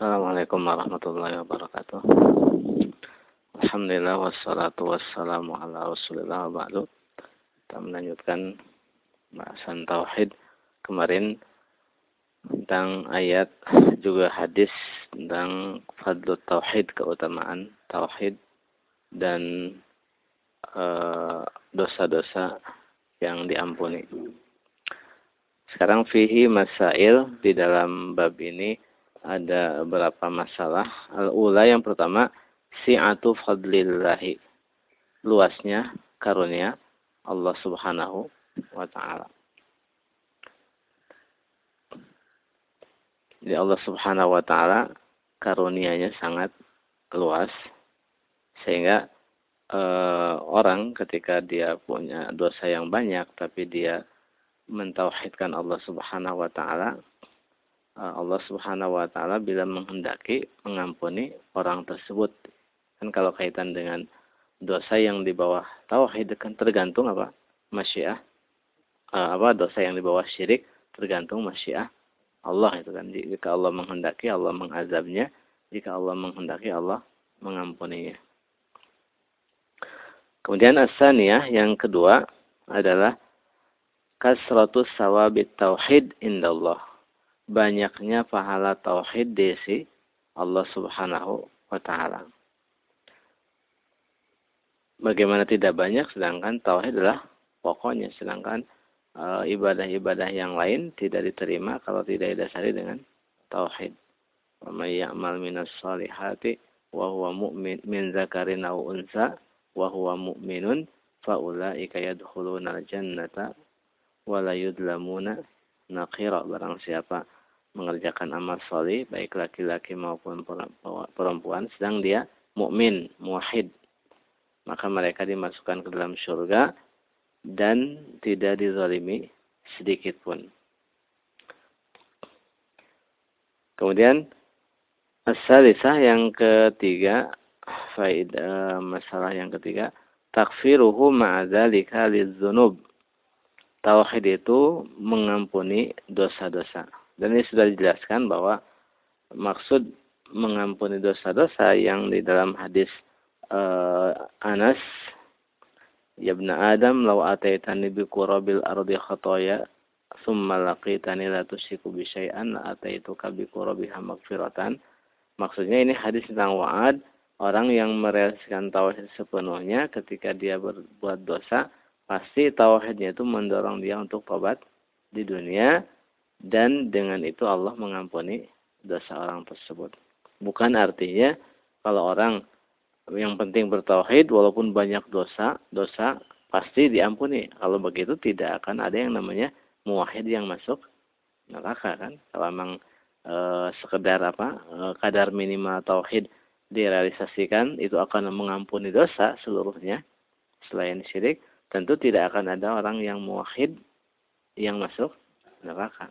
Assalamualaikum warahmatullahi wabarakatuh. Alhamdulillah wassalatu wassalamu ala rasulillah ba'du. Kita melanjutkan bahasan tauhid kemarin tentang ayat juga hadis tentang fadlu tauhid keutamaan tauhid dan eh, dosa-dosa uh, yang diampuni. Sekarang fihi masail di dalam bab ini ada beberapa masalah. Al-ula yang pertama, si'atu fadlillahi. Luasnya karunia Allah subhanahu wa ta'ala. Jadi Allah subhanahu wa ta'ala karunianya sangat luas. Sehingga e, orang ketika dia punya dosa yang banyak tapi dia mentauhidkan Allah subhanahu wa ta'ala Eh, Allah Subhanahu wa taala bila menghendaki mengampuni orang tersebut. Kan kalau kaitan dengan dosa yang di bawah tauhid kan tergantung apa? Masyiah. Uh, apa dosa yang di bawah syirik tergantung masyiah Allah itu kan. Jika Allah menghendaki Allah mengazabnya, jika Allah menghendaki Allah mengampuninya. Kemudian asaniyah yang kedua adalah kasratus sawabit tauhid indallah banyaknya pahala tauhid di si Allah Subhanahu wa taala. Bagaimana tidak banyak sedangkan tauhid adalah pokoknya sedangkan eh, ibadah-ibadah yang lain tidak diterima kalau tidak didasari dengan tauhid. Wa ya'mal minas salihati wa huwa mu'min min zakarin aw unsa wa huwa mu'minun fa ulaika yadkhuluna al-jannata wa la yudlamuna naqira barang siapa mengerjakan amal soleh baik laki-laki maupun perempuan sedang dia mukmin muwahhid. Maka mereka dimasukkan ke dalam surga dan tidak dizalimi sedikit pun. Kemudian asalisah yang ketiga faedah masalah yang ketiga takfiruhu ma'adzalika lidzunub. Tauhid itu mengampuni dosa-dosa dan ini sudah dijelaskan bahwa maksud mengampuni dosa-dosa yang di dalam hadis uh, Anas Ya ibn Adam law ataitani bi qurabil ardi khataya thumma laqitani la tusyriku bi syai'an ataituka bi qurabiha magfiratan maksudnya ini hadis tentang wa'ad orang yang merealisasikan tauhid sepenuhnya ketika dia berbuat dosa pasti tauhidnya itu mendorong dia untuk tobat di dunia dan dengan itu Allah mengampuni dosa orang tersebut. Bukan artinya kalau orang yang penting bertauhid walaupun banyak dosa, dosa pasti diampuni. Kalau begitu tidak akan ada yang namanya muwahhid yang masuk neraka kan. Kalau memang e, sekedar apa e, kadar minimal tauhid direalisasikan itu akan mengampuni dosa seluruhnya selain syirik, tentu tidak akan ada orang yang muwahhid yang masuk neraka.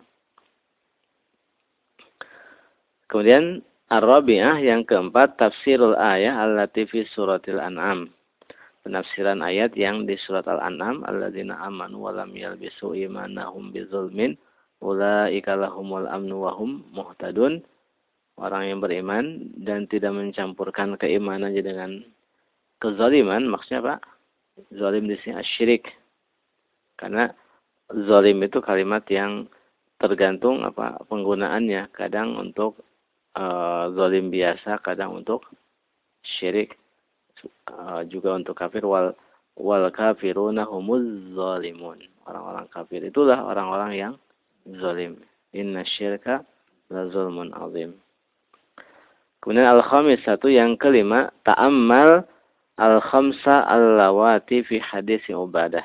Kemudian Ar-Rabi'ah yang keempat tafsirul ayah allati fi suratil an'am. Penafsiran ayat yang di surat Al-An'am alladzina amanu wa lam yalbisu imanahum bizulmin ulaika lahumul amnu wa hum muhtadun. Orang yang beriman dan tidak mencampurkan keimanannya dengan kezaliman, maksudnya Pak? Zalim di sini asyirik. Karena zalim itu kalimat yang tergantung apa penggunaannya. Kadang untuk uh, zalim biasa, kadang untuk syirik, uh, juga untuk kafir wal wal kafiruna humuz zalimun. Orang-orang kafir itulah orang-orang yang zalim. Inna syirka la zulmun azim. Kemudian al-khamis satu yang kelima ta'ammal al-khamsa al-lawati fi hadis ubadah.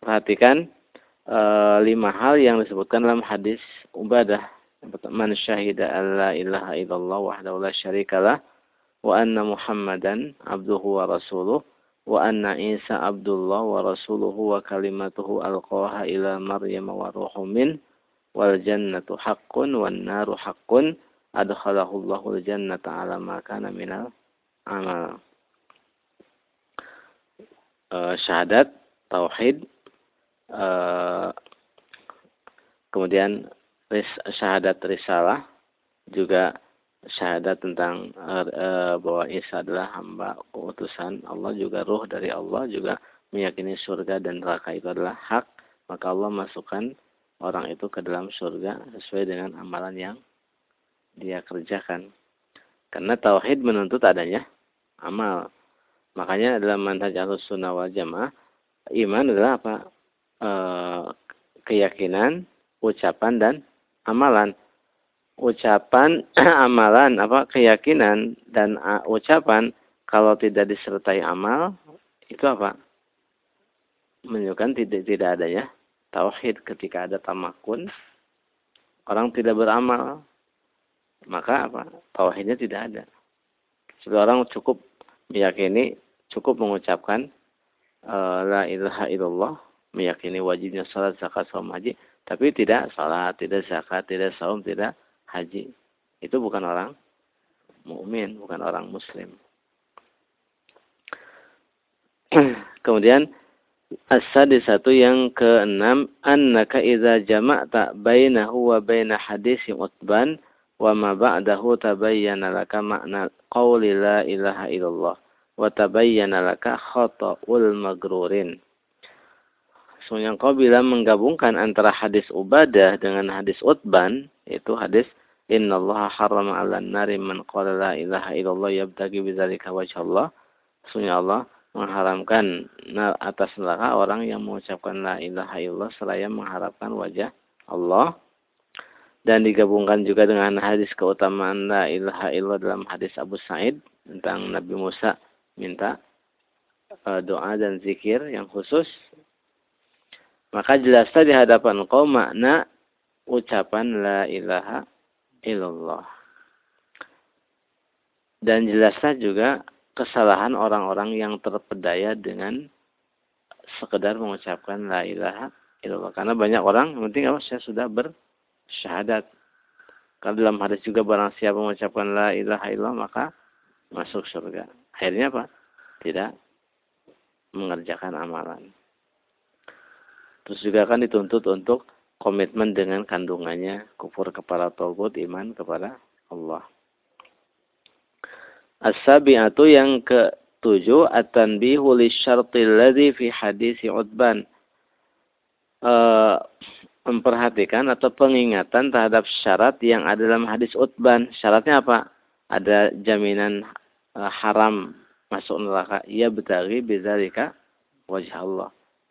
Perhatikan e, lima hal yang disebutkan dalam hadis ubadah man syahida an la ilaha illallah wahdahu la syarikalah wa anna muhammadan abduhu wa rasuluh wa anna isa abdullah wa rasuluhu wa kalimatuhu alqaha ila maryam wa ruhum min wal jannatu haqqun wan naru haqqun adkhalahu Allahul jannata ala ma kana minal amal. Uh, syahadat tauhid uh, kemudian ris, syahadat risalah juga syahadat tentang uh, bahwa Isa adalah hamba utusan Allah juga ruh dari Allah juga meyakini surga dan neraka itu adalah hak. Maka Allah masukkan orang itu ke dalam surga sesuai dengan amalan yang dia kerjakan. Karena tauhid menuntut adanya amal. Makanya dalam manhaj sunnah wal jamaah iman adalah apa? E, keyakinan ucapan dan amalan ucapan, amalan, apa keyakinan dan ucapan kalau tidak disertai amal itu apa? Menunjukkan tidak tidak adanya tauhid ketika ada tamakun orang tidak beramal maka apa? Tauhidnya tidak ada. Seorang cukup meyakini, cukup mengucapkan uh, la ilaha illallah, meyakini wajibnya salat, zakat, saum, haji, tapi tidak salat, tidak zakat, tidak saum, tidak haji. Itu bukan orang mukmin, bukan orang muslim. Kemudian di satu yang keenam annaka idza jama'ta bainahu wa baina hadisi utban wa ma ba'dahu tabayyana laka makna qawli la ilaha illallah wa tabayyana laka khata'ul magrurin. Semuanya kau bila menggabungkan antara hadis Ubadah dengan hadis Utban, itu hadis Inna Allah harrama ala nari man qala la ilaha illallah yabtagi bidzalika wajhallah. Sesungguhnya Allah mengharamkan atas neraka orang yang mengucapkan la ilaha illallah seraya mengharapkan wajah Allah. Dan digabungkan juga dengan hadis keutamaan la ilaha illallah dalam hadis Abu Sa'id tentang Nabi Musa minta uh, doa dan zikir yang khusus. Maka jelaslah di hadapan kau makna ucapan la ilaha illallah. Dan jelaslah juga kesalahan orang-orang yang terpedaya dengan sekedar mengucapkan la ilaha illallah. Karena banyak orang yang penting apa saya sudah bersyahadat. Kalau dalam hadis juga barang siapa mengucapkan la ilaha illallah maka masuk surga. Akhirnya apa? Tidak mengerjakan amalan. Terus juga kan dituntut untuk komitmen dengan kandungannya kufur kepada Taubat iman kepada Allah. As-sabi'atu yang ketujuh at-tanbihu lisyartil ladzi fi hadis Utban. E, memperhatikan atau pengingatan terhadap syarat yang ada dalam hadis Utban. Syaratnya apa? Ada jaminan e, haram masuk neraka. Ia betari bizalika wajah Allah.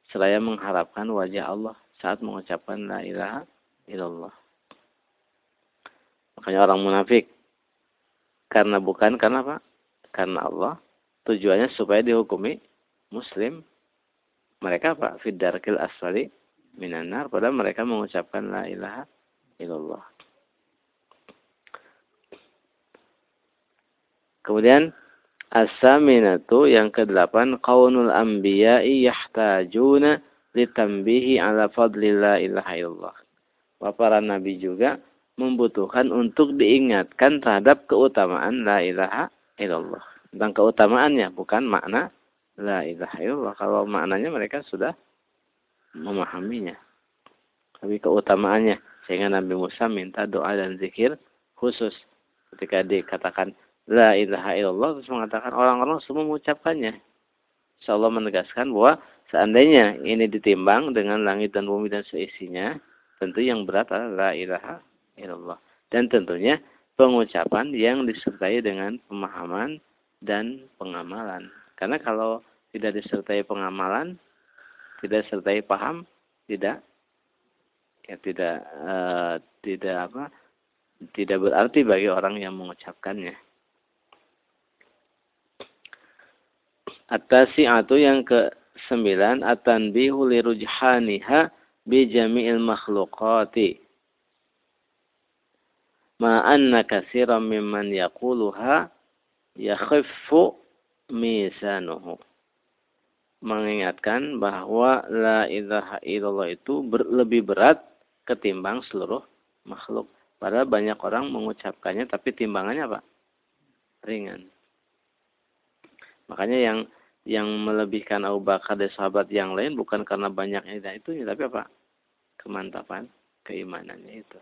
Seraya mengharapkan wajah Allah saat mengucapkan la ilaha illallah. Makanya orang munafik karena bukan karena apa? Karena Allah tujuannya supaya dihukumi muslim. Mereka apa? Fidarkil asfali minanar padahal mereka mengucapkan la ilaha illallah. Kemudian as-saminatu yang kedelapan qaunul anbiya'i yahtajuna litambihi ala fadlillah ilaha illallah. Para nabi juga membutuhkan untuk diingatkan terhadap keutamaan la ilaha illallah. Tentang keutamaannya, bukan makna la ilaha illallah. Kalau maknanya mereka sudah memahaminya. Tapi keutamaannya. Sehingga Nabi Musa minta doa dan zikir khusus. Ketika dikatakan la ilaha illallah, terus mengatakan orang-orang semua mengucapkannya. Insya Allah menegaskan bahwa Seandainya ini ditimbang dengan langit dan bumi dan seisinya, tentu yang berat adalah la ilaha illallah. Dan tentunya pengucapan yang disertai dengan pemahaman dan pengamalan. Karena kalau tidak disertai pengamalan, tidak disertai paham, tidak ya tidak uh, tidak apa tidak berarti bagi orang yang mengucapkannya. Atas atau yang ke sembilan at-tanbihu li rujhaniha bi jami'il makhluqati ma anna katsiran mimman yaquluha yakhiffu misanuhu mengingatkan bahwa la ilaha illallah itu ber, lebih berat ketimbang seluruh makhluk. Padahal banyak orang mengucapkannya tapi timbangannya apa? Ringan. Makanya yang yang melebihkan Abu Bakar dari sahabat yang lain bukan karena banyaknya dan itu tapi apa? Kemantapan keimanannya itu.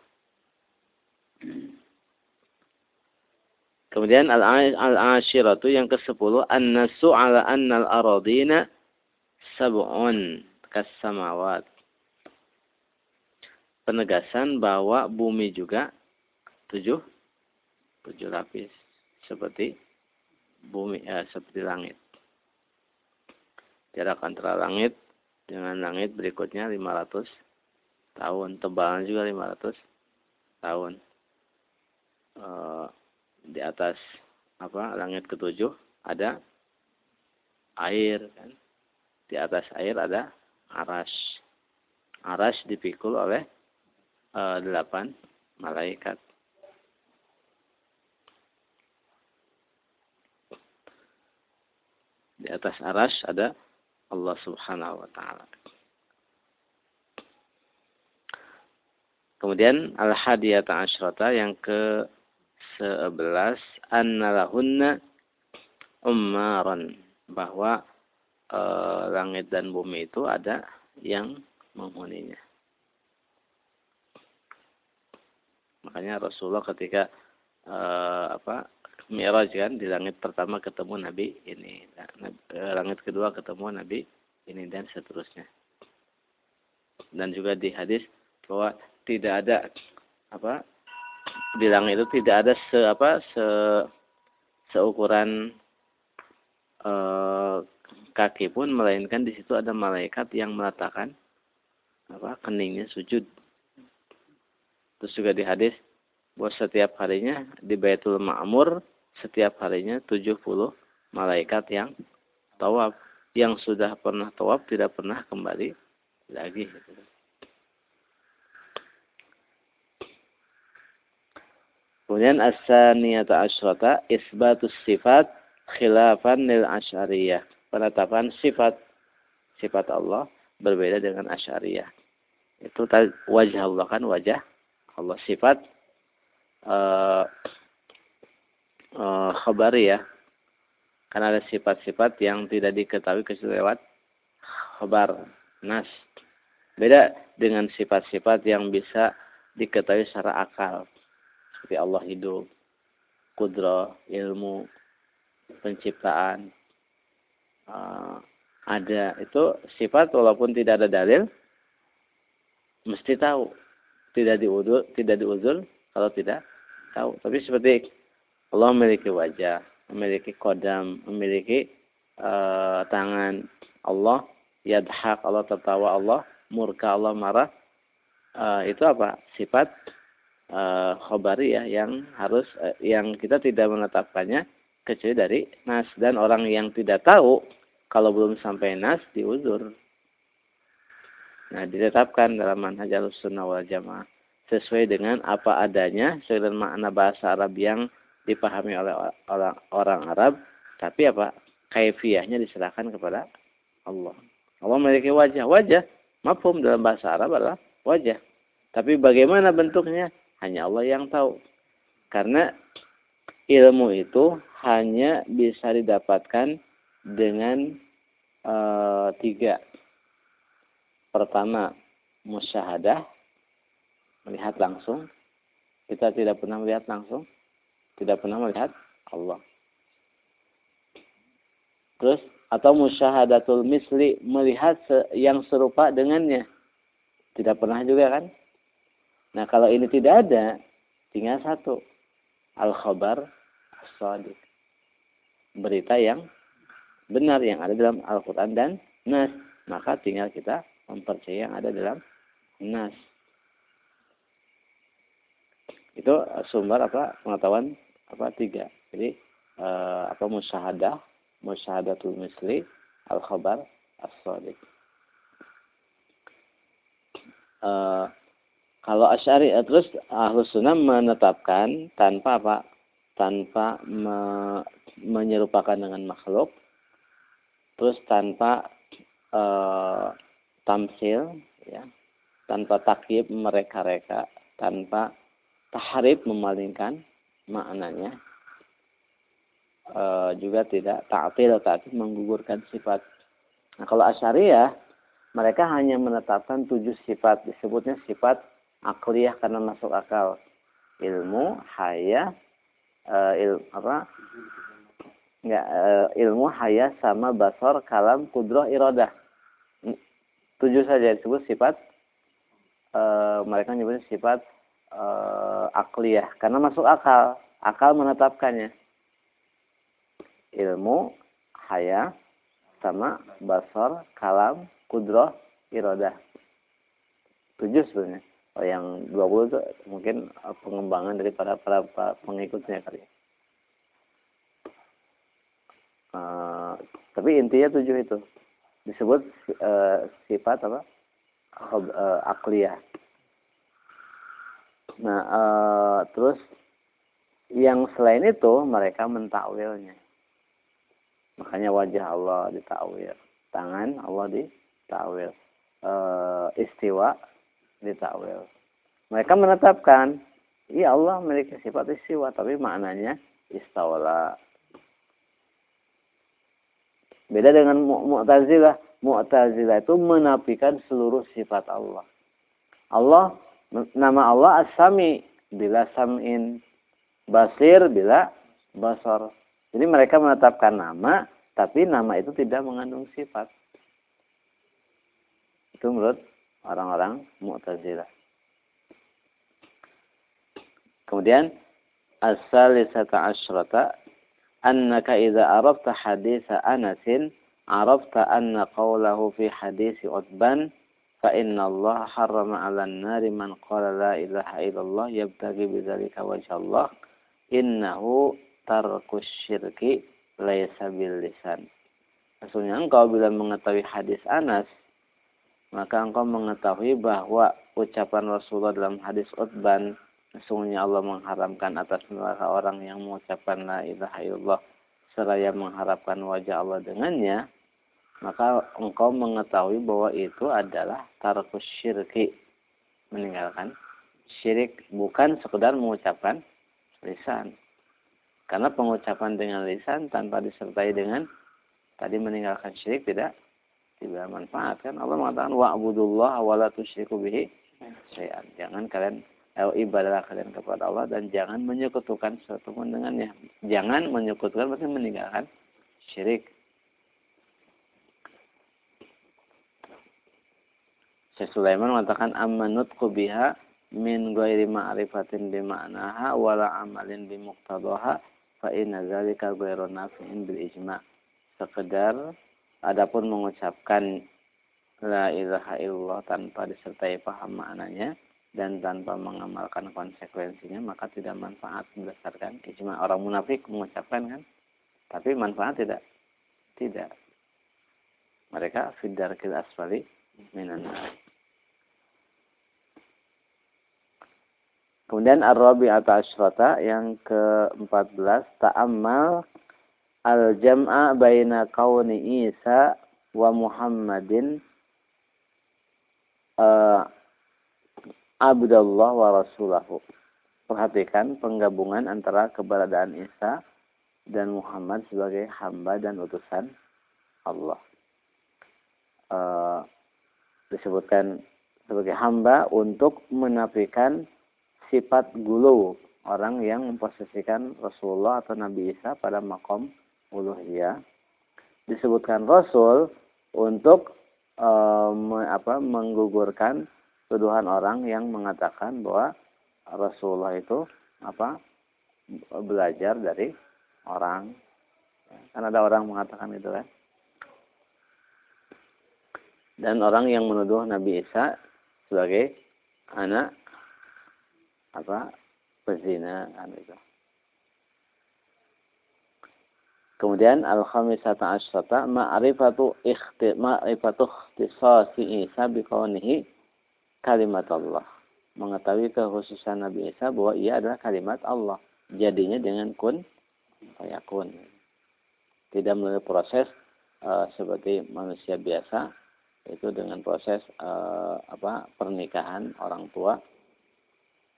Kemudian al-ashiratu yang ke-10 an-nasu ala anna al-aradina sab'un kas-samawat. Penegasan bahwa bumi juga tujuh tujuh lapis seperti bumi eh, seperti langit. Jarak antara langit dengan langit berikutnya 500 tahun, tebalnya juga 500 tahun. Uh, di atas apa langit ketujuh ada air kan? Di atas air ada aras. Aras dipikul oleh uh, delapan malaikat. Di atas aras ada Allah Subhanahu wa taala. Kemudian al-hadiyata asyrata yang ke sebelas annalahunna ummaran bahwa e, langit dan bumi itu ada yang menghuninya. Makanya Rasulullah ketika e, apa Mi'raj kan di langit pertama ketemu Nabi ini, eh, langit kedua ketemu Nabi ini dan seterusnya. Dan juga di hadis bahwa tidak ada apa bilang itu tidak ada se apa se seukuran e, kaki pun melainkan di situ ada malaikat yang meletakkan apa keningnya sujud. Terus juga di hadis bahwa setiap harinya di Baitul Ma'mur setiap harinya 70 malaikat yang tawaf yang sudah pernah tawaf tidak pernah kembali lagi. Kemudian as-saniyata asyrata isbatus sifat khilafan lil asyariyah. Penetapan sifat sifat Allah berbeda dengan asyariyah. Itu wajah Allah kan wajah Allah sifat uh, uh, khabari ya. Karena ada sifat-sifat yang tidak diketahui kecuali lewat khabar nas. Beda dengan sifat-sifat yang bisa diketahui secara akal. Seperti Allah hidup, kudro, ilmu, penciptaan, uh, ada. Itu sifat walaupun tidak ada dalil mesti tahu. Tidak diudur tidak diuzur kalau tidak tahu. Tapi seperti Allah memiliki wajah memiliki kodam memiliki uh, tangan. Allah yadhak Allah tertawa Allah murka Allah marah. Uh, itu apa? Sifat uh, ya yang harus uh, yang kita tidak menetapkannya kecuali dari nas. Dan orang yang tidak tahu kalau belum sampai nas diuzur. Nah, ditetapkan dalam manhaj sunnah wal jamaah sesuai dengan apa adanya sesuai dengan makna bahasa Arab yang dipahami oleh orang orang Arab, tapi apa kaifiahnya diserahkan kepada Allah. Allah memiliki wajah. Wajah, mafhum dalam bahasa Arab adalah wajah. Tapi bagaimana bentuknya? hanya Allah yang tahu. Karena ilmu itu hanya bisa didapatkan dengan e, tiga. Pertama, musyahadah, melihat langsung. Kita tidak pernah melihat langsung, tidak pernah melihat Allah. Terus atau musyahadatul misli melihat yang serupa dengannya. Tidak pernah juga kan? Nah kalau ini tidak ada, tinggal satu. Al-khabar as-sadiq. Berita yang benar yang ada dalam Al-Quran dan Nas. Maka tinggal kita mempercayai yang ada dalam Nas. Itu sumber apa pengetahuan apa tiga. Jadi eh, apa musyahadah, musyahadatul misli, al-khabar as-sadiq. Eh, kalau Asy'ari eh, terus Ahlus Sunnah menetapkan tanpa apa? Tanpa me, menyerupakan dengan makhluk. Terus tanpa e, tamsil ya. Tanpa takyib mereka-reka, tanpa tahrib memalingkan maknanya. E, juga tidak ta'til ta'til menggugurkan sifat. Nah, kalau Asy'ariyah mereka hanya menetapkan tujuh sifat disebutnya sifat akliyah karena masuk akal ilmu haya uh, il, apa enggak uh, ilmu haya sama basor kalam kudroh irodah tujuh saja disebut sifat uh, mereka menyebutnya sifat uh, akliyah karena masuk akal. Akal menetapkannya. Ilmu haya sama basor kalam kudroh irodah. Tujuh sebenarnya. Oh, yang dua puluh itu mungkin pengembangan daripada para, para pengikutnya kali. Uh, tapi intinya tujuh itu. Disebut uh, sifat apa? Uh, akliyah nah uh, terus yang selain itu mereka mentakwilnya makanya wajah Allah ditakwil tangan Allah ditakwil uh, istiwa ditakwil. Mereka menetapkan, iya Allah memiliki sifat istiwa, tapi maknanya istawala. Beda dengan Mu'tazilah. Mu'tazilah itu menafikan seluruh sifat Allah. Allah, nama Allah as-sami, bila sam'in. Basir, bila basar. Jadi mereka menetapkan nama, tapi nama itu tidak mengandung sifat. Itu menurut orang-orang Mu'tazilah. Kemudian as-salisata asyrata annaka idza arafta haditha Anasin arafta anna qawlahu fi hadisi Utban fa inna Allah harrama 'alan nari man qala la ilaha illallah yabtaghi bidzalika wajha Allah innahu tarkus syirki laisa bil lisan. Maksudnya engkau bila mengetahui hadis Anas maka engkau mengetahui bahwa ucapan Rasulullah dalam hadis Utban sesungguhnya Allah mengharamkan atas neraka orang yang mengucapkan la ilaha illallah seraya mengharapkan wajah Allah dengannya maka engkau mengetahui bahwa itu adalah tarkus syirki meninggalkan syirik bukan sekedar mengucapkan lisan karena pengucapan dengan lisan tanpa disertai dengan tadi meninggalkan syirik tidak tidak manfaat kan Allah mengatakan wa'budullah wa la tusyriku bihi syai'an. Jangan kalian eh, ibadah kalian kepada Allah dan jangan menyekutukan sesuatu pun dengannya. Jangan menyekutukan berarti meninggalkan syirik. Syekh Sulaiman mengatakan amanut biha min ghairi ma'rifatin bi ma'naha wala amalin bi muqtadaha fa inna dzalika ghairu nafi'in bil ijma'. Sekedar Adapun mengucapkan la ilaha illallah tanpa disertai paham maknanya dan tanpa mengamalkan konsekuensinya maka tidak manfaat berdasarkan ijma. Orang munafik mengucapkan kan tapi manfaat tidak. Tidak. Mereka fidar asfali minan Kemudian Ar-Rabi atau Ashrata yang ke-14 ta'ammal al-jam'a baina kauni Isa wa Muhammadin uh, abdullah wa rasulahu. Perhatikan penggabungan antara keberadaan Isa dan Muhammad sebagai hamba dan utusan Allah. Uh, disebutkan sebagai hamba untuk menafikan sifat gulu orang yang memposisikan Rasulullah atau Nabi Isa pada makom uluhiyah. Disebutkan rasul untuk um, apa menggugurkan tuduhan orang yang mengatakan bahwa Rasulullah itu apa belajar dari orang. Kan ada orang mengatakan itu kan? Dan orang yang menuduh Nabi Isa sebagai anak apa pezina kan itu Kemudian al-khamisata asyrata ma'rifatu ikhti ma'rifatu ikhtisasi Isa biqaunihi kalimat Allah. Mengetahui kekhususan Nabi Isa bahwa ia adalah kalimat Allah. Jadinya dengan kun fayakun. Tidak melalui proses uh, seperti manusia biasa itu dengan proses uh, apa pernikahan orang tua.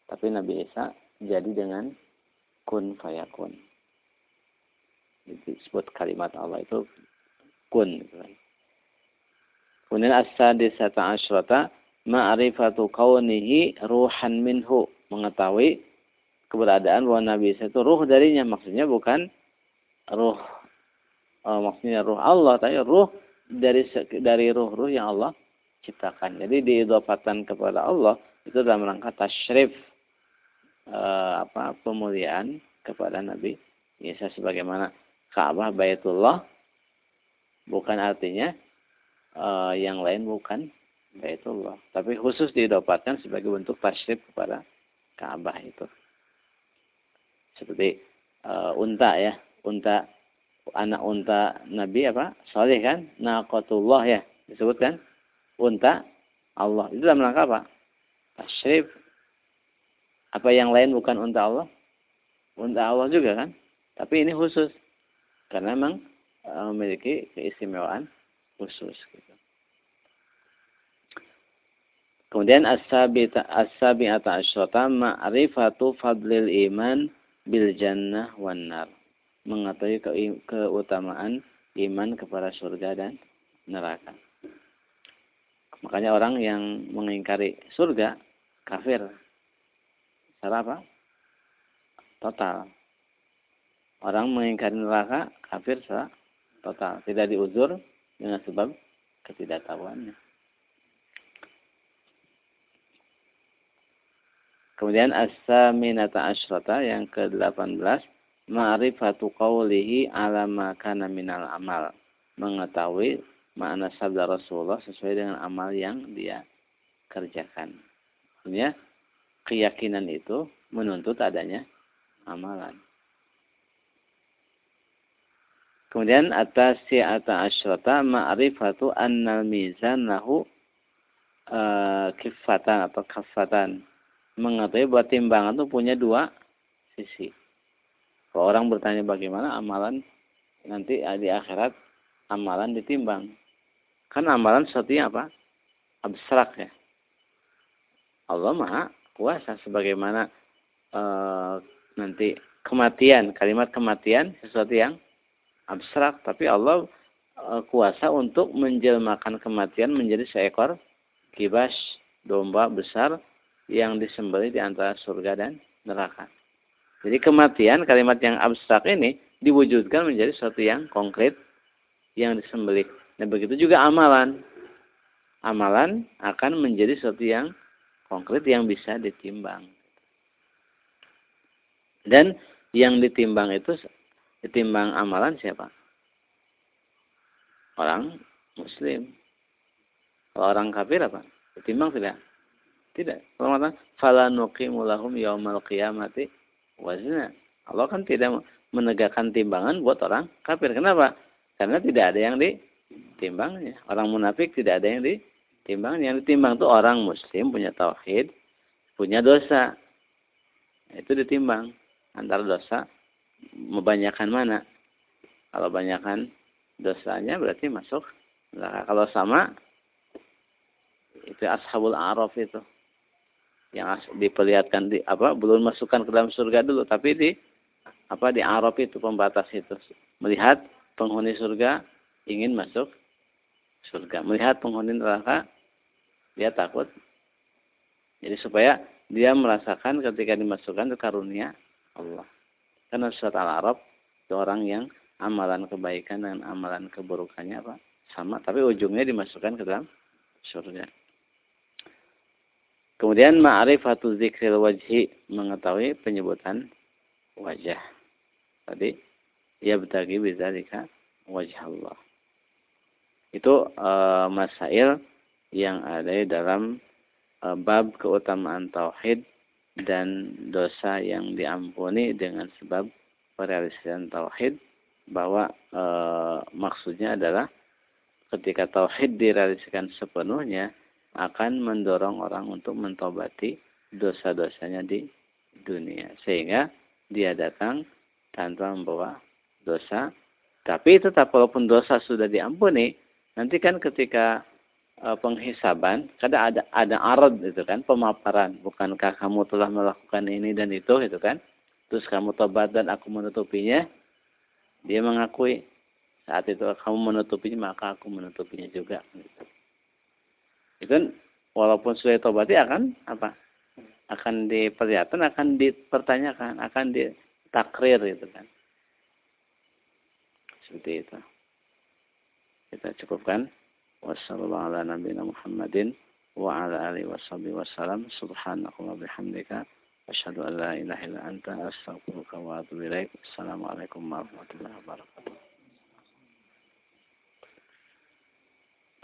Tapi Nabi Isa jadi dengan kun fayakun disebut kalimat Allah itu kun. Kemudian as-sadisata asyrata ma'rifatu kaunihi ruhan minhu. Mengetahui keberadaan bahwa Nabi Isa itu ruh darinya maksudnya bukan ruh oh, maksudnya ruh Allah tapi ruh dari dari ruh-ruh yang Allah ciptakan. Jadi diidopatan kepada Allah itu dalam rangka tasyrif eh, apa pemuliaan kepada Nabi Isa sebagaimana Ka'bah Baitullah bukan artinya uh, yang lain bukan Baitullah. Tapi khusus didapatkan sebagai bentuk tasyrif kepada Ka'bah itu. Seperti uh, unta ya, unta anak unta Nabi apa? Saleh kan? Naqatullah ya, disebutkan unta Allah. Itu dalam rangka apa? Tasyrif. Apa yang lain bukan unta Allah? Unta Allah juga kan? Tapi ini khusus. Karena memang uh, memiliki keistimewaan khusus. Gitu. Kemudian as-sabi'ata asyrata ma'rifatu fadlil iman bil jannah wan nar. Mengetahui ke keutamaan iman kepada surga dan neraka. Makanya orang yang mengingkari surga kafir. Secara apa? Total. Orang mengingkari neraka kafir secara total. Tidak diuzur dengan sebab ketidaktahuannya. Kemudian as-saminata asyrata yang ke-18 ma'rifatu qawlihi ala ma kana minal amal. Mengetahui makna sabda Rasulullah sesuai dengan amal yang dia kerjakan. Maksudnya keyakinan itu menuntut adanya amalan. Kemudian atas si ata asyrata ma'rifatu annal mizan lahu uh, kifatan atau kafatan mengetahui bahwa timbangan itu punya dua sisi. Kalau orang bertanya bagaimana amalan nanti di akhirat amalan ditimbang. Kan amalan sesuatu apa? Abstrak ya. Allah maha kuasa sebagaimana e, nanti kematian, kalimat kematian sesuatu yang abstrak. Tapi Allah e, kuasa untuk menjelmakan kematian menjadi seekor kibas domba besar yang disembelih di antara surga dan neraka. Jadi kematian kalimat yang abstrak ini diwujudkan menjadi sesuatu yang konkret yang disembelih. Dan begitu juga amalan. Amalan akan menjadi sesuatu yang konkret yang bisa ditimbang. Dan yang ditimbang itu ditimbang amalan siapa? Orang muslim. Kalau orang kafir apa? Ditimbang tidak? Tidak. Allah mengatakan, "Fala nuqimu lahum yaumal qiyamati wazna." Allah kan tidak menegakkan timbangan buat orang kafir. Kenapa? Karena tidak ada yang ditimbangnya. Orang munafik tidak ada yang ditimbang. Yang ditimbang itu orang muslim punya tauhid, punya dosa. Itu ditimbang. Antara dosa membanyakan mana? Kalau banyakkan dosanya berarti masuk Kalau sama itu ashabul araf itu yang diperlihatkan di apa belum masukkan ke dalam surga dulu tapi di apa di Arab itu pembatas itu melihat penghuni surga ingin masuk surga melihat penghuni neraka dia takut jadi supaya dia merasakan ketika dimasukkan ke karunia Allah karena surat al-Arab itu orang yang amalan kebaikan dan amalan keburukannya apa sama tapi ujungnya dimasukkan ke dalam surga Kemudian ma'rifatu zikril wajhi mengetahui penyebutan wajah. Tadi ia bertagi bidzalika wajah Allah. Itu e, masail yang ada dalam e, bab keutamaan tauhid dan dosa yang diampuni dengan sebab perealisasian tauhid bahwa e, maksudnya adalah ketika tauhid direalisasikan sepenuhnya akan mendorong orang untuk mentobati dosa-dosanya di dunia. Sehingga dia datang tanpa membawa dosa. Tapi tetap walaupun dosa sudah diampuni, nanti kan ketika uh, penghisaban, kadang ada ada arad itu kan, pemaparan. Bukankah kamu telah melakukan ini dan itu gitu kan? Terus kamu tobat dan aku menutupinya. Dia mengakui saat itu kamu menutupinya maka aku menutupinya juga. Gitu itu walaupun sudah tobati akan apa akan diperlihatkan, akan dipertanyakan, akan ditakrir gitu kan. Seperti itu. Kita cukupkan. Wassalamualaikum warahmatullahi wa ala alihi wasallam. Subhanakallahumma bihamdika asyhadu an la ilaha warahmatullahi wabarakatuh.